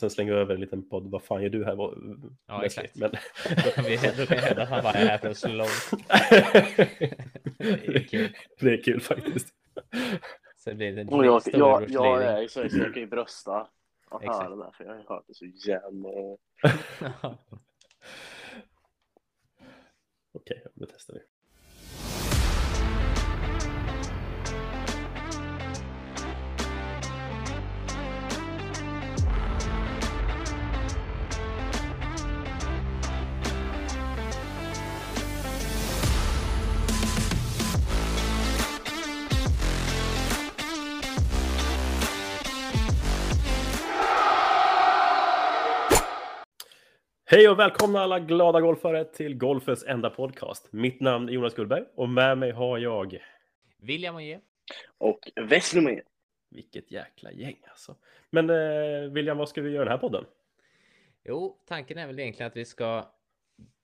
sen slänger vi över en liten podd. Vad fan gör du här? Ja, exakt. Men... Då kan vi hävda att han bara är här för slå det är kul. Det är kul faktiskt. Så blir det en Och jag, jag, jag är så jag kan ju brösta och Exakt. höra det där, för jag har hört det så jävla... Okej, då testar vi. Hej och välkomna alla glada golfare till Golfens enda podcast. Mitt namn är Jonas Gullberg och med mig har jag... William och Ge. Och Vestlomé. Vilket jäkla gäng alltså. Men eh, William, vad ska vi göra i den här podden? Jo, tanken är väl egentligen att vi ska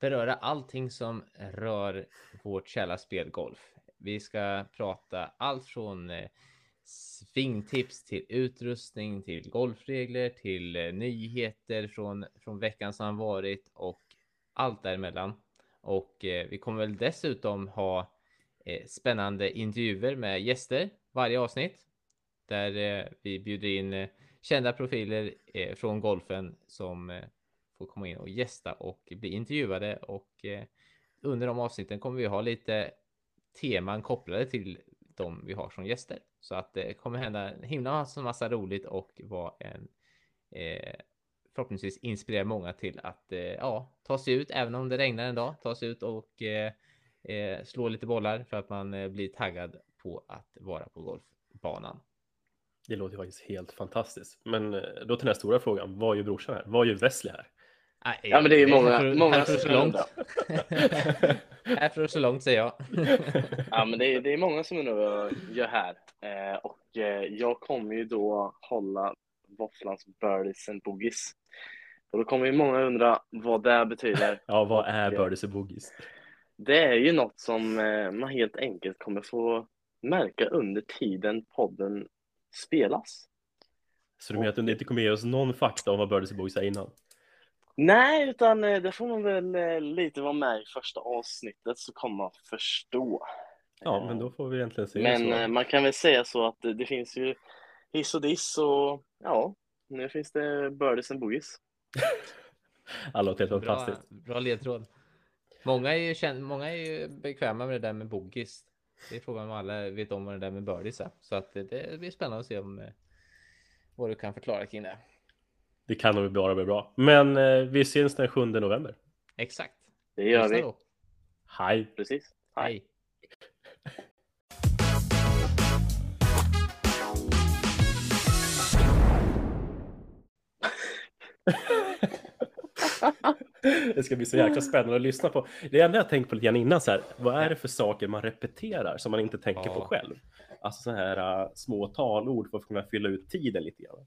beröra allting som rör vårt kära spel golf. Vi ska prata allt från eh, svingtips till utrustning, till golfregler, till eh, nyheter från, från veckan som har varit och allt däremellan. Och eh, vi kommer väl dessutom ha eh, spännande intervjuer med gäster varje avsnitt där eh, vi bjuder in eh, kända profiler eh, från golfen som eh, får komma in och gästa och bli intervjuade och eh, under de avsnitten kommer vi ha lite teman kopplade till de vi har som gäster så att det kommer hända en himla massa, massa roligt och vara en eh, förhoppningsvis inspirera många till att eh, ja, ta sig ut även om det regnar en dag, ta sig ut och eh, eh slå lite bollar för att man eh, blir taggad på att vara på golfbanan. Det låter ju faktiskt helt fantastiskt. Men eh, då till den här stora frågan. Vad gör brorsan här? Vad gör Wesley här? Nej, Ja, men det är ju många- här många här så som långt. undrar. här du så långt säger jag. Ja, men det är, det är många som undrar vad jag gör här. Eh, och eh, jag kommer ju då hålla Våfflans Birdies and Boogies. Och då kommer ju många undra vad det betyder. Ja, vad är eh, birdies och boogies? Det är ju något som eh, man helt enkelt kommer få märka under tiden podden spelas. Så du menar att du inte kommer ge oss någon fakta om vad birdies och boogies är innan? Nej, utan eh, det får man väl eh, lite vara med i första avsnittet så kommer man förstå. Ja, men då får vi egentligen se. Men så. eh, man kan väl säga så att det, det finns ju hiss och diss och ja, nu finns det birdies and boogies. Alla låter helt Bra, fantastiskt. bra ledtråd. Många är, ju känn, många är ju bekväma med det där med boogies. Det är frågan om alla vet om vad det där med birdies är. Så att det, det blir spännande att se om eh, vad du kan förklara kring det. Det kan nog bara bli bra. Men eh, vi syns den 7 november. Exakt. Det gör vi, då. Hej! precis. Hej. Hej. Det ska bli så jäkla spännande att lyssna på. Det enda jag tänkt på lite grann innan så här, vad är det för saker man repeterar som man inte tänker på Ja. själv? Alltså så här uh, små talord för att kunna fylla ut tiden lite grann.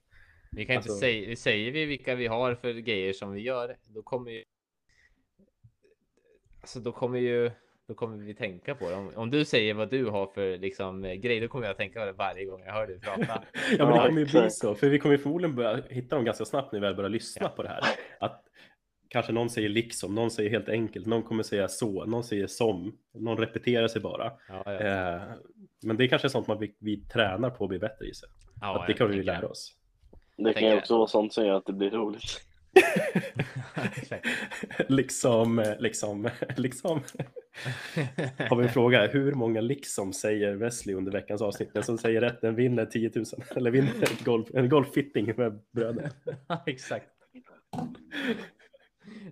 Vi kan inte Alltså- säga, säger vi vilka vi har för grejer som vi gör, då kommer ju. Alltså då kommer ju, då kommer vi tänka på det. Om, om du säger vad du har för liksom grej, då kommer jag tänka på det varje gång jag hör dig prata. Ja, men det kommer ju bli så, för vi kommer ju förmodligen börja hitta dem ganska snabbt när vi väl börjar lyssna Ja. på det här. Att kanske någon säger liksom, någon säger helt enkelt, någon kommer säga så, någon säger som, någon repeterar sig bara. Ja, ja. Eh, men det är kanske sånt man vi, vi tränar på att bli bättre i sig. ja att det kan vi lära oss. Det kan ju också vara sånt som gör att det blir roligt. Liksom, liksom, liksom. Har vi en fråga, hur många liksom säger Wesley under veckans avsnitt? Den som säger rätt, den vinner 10 000. Eller vinner ett golf, en golffitting med bröder. Exakt.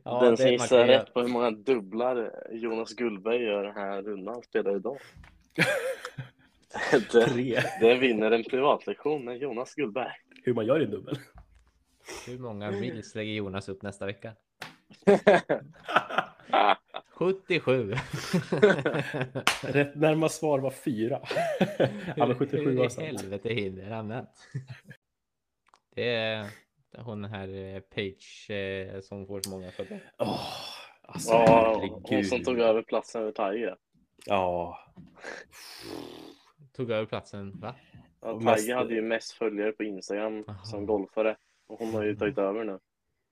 Ja, Den som gissar kan rätt på hur många dubblar Jonas Gullberg gör den här rundan spelar idag. det, Tre. det vinner en privatlektion med Jonas Gullberg. Hur man gör i dubbel. Hur många mils lägger Jonas upp nästa vecka? 77. Rätt närmast svar var fyra. men 77 Hur var i sant. helvete hinner han med? Det är hon här eh, Page eh, som får så många följare. Åh, alltså, Ja, hon som tog över platsen över Tiger. Ja, Tog över platsen, va? Ja, Och mest- Tiger hade ju mest följare på Instagram Aha. som golfare. Och hon har ju tagit över nu.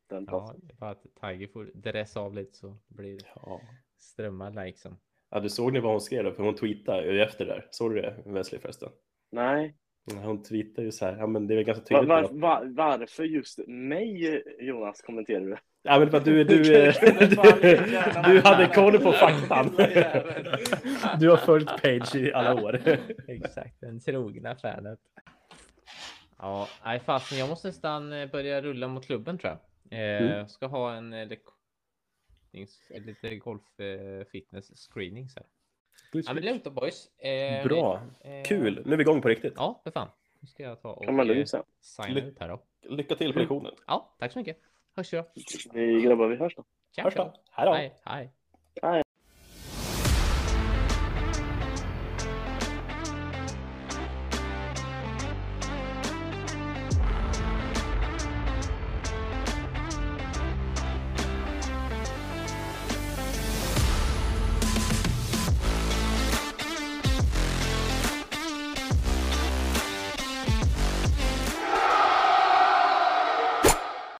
Den Ja, platsen. det bara att Tiger får dressa av lite så blir det Ja. strömmar liksom. ja, du såg ni vad hon skrev då? För hon tweetade ju efter där. Såg du det, Wesley förresten? Nej, Hon tweetade ju så här, ja men det är väl ganska var, tydligt. var, att- var, varför just mig Jonas kommenterar du? Ja men du, du, eh, du, du hade koll på faktan. Du har följt Page i alla år. Exakt, den trogna fanet. Ja, nej fasen, jag måste nästan eh, börja rulla mot klubben tror jag. Eh, Mm. Ska ha en lite golf fitness screening sen. Ja men lugnt då boys. Bra, kul. Nu är vi igång på riktigt. Ja, för fan. Nu ska jag ta och signa ut här då. Lycka till på lektionen. Ja, tack så mycket. Hörs då. Vi grabbar, vi hörs då. Ciao, Hörs då. Hej då. Hej. Hej.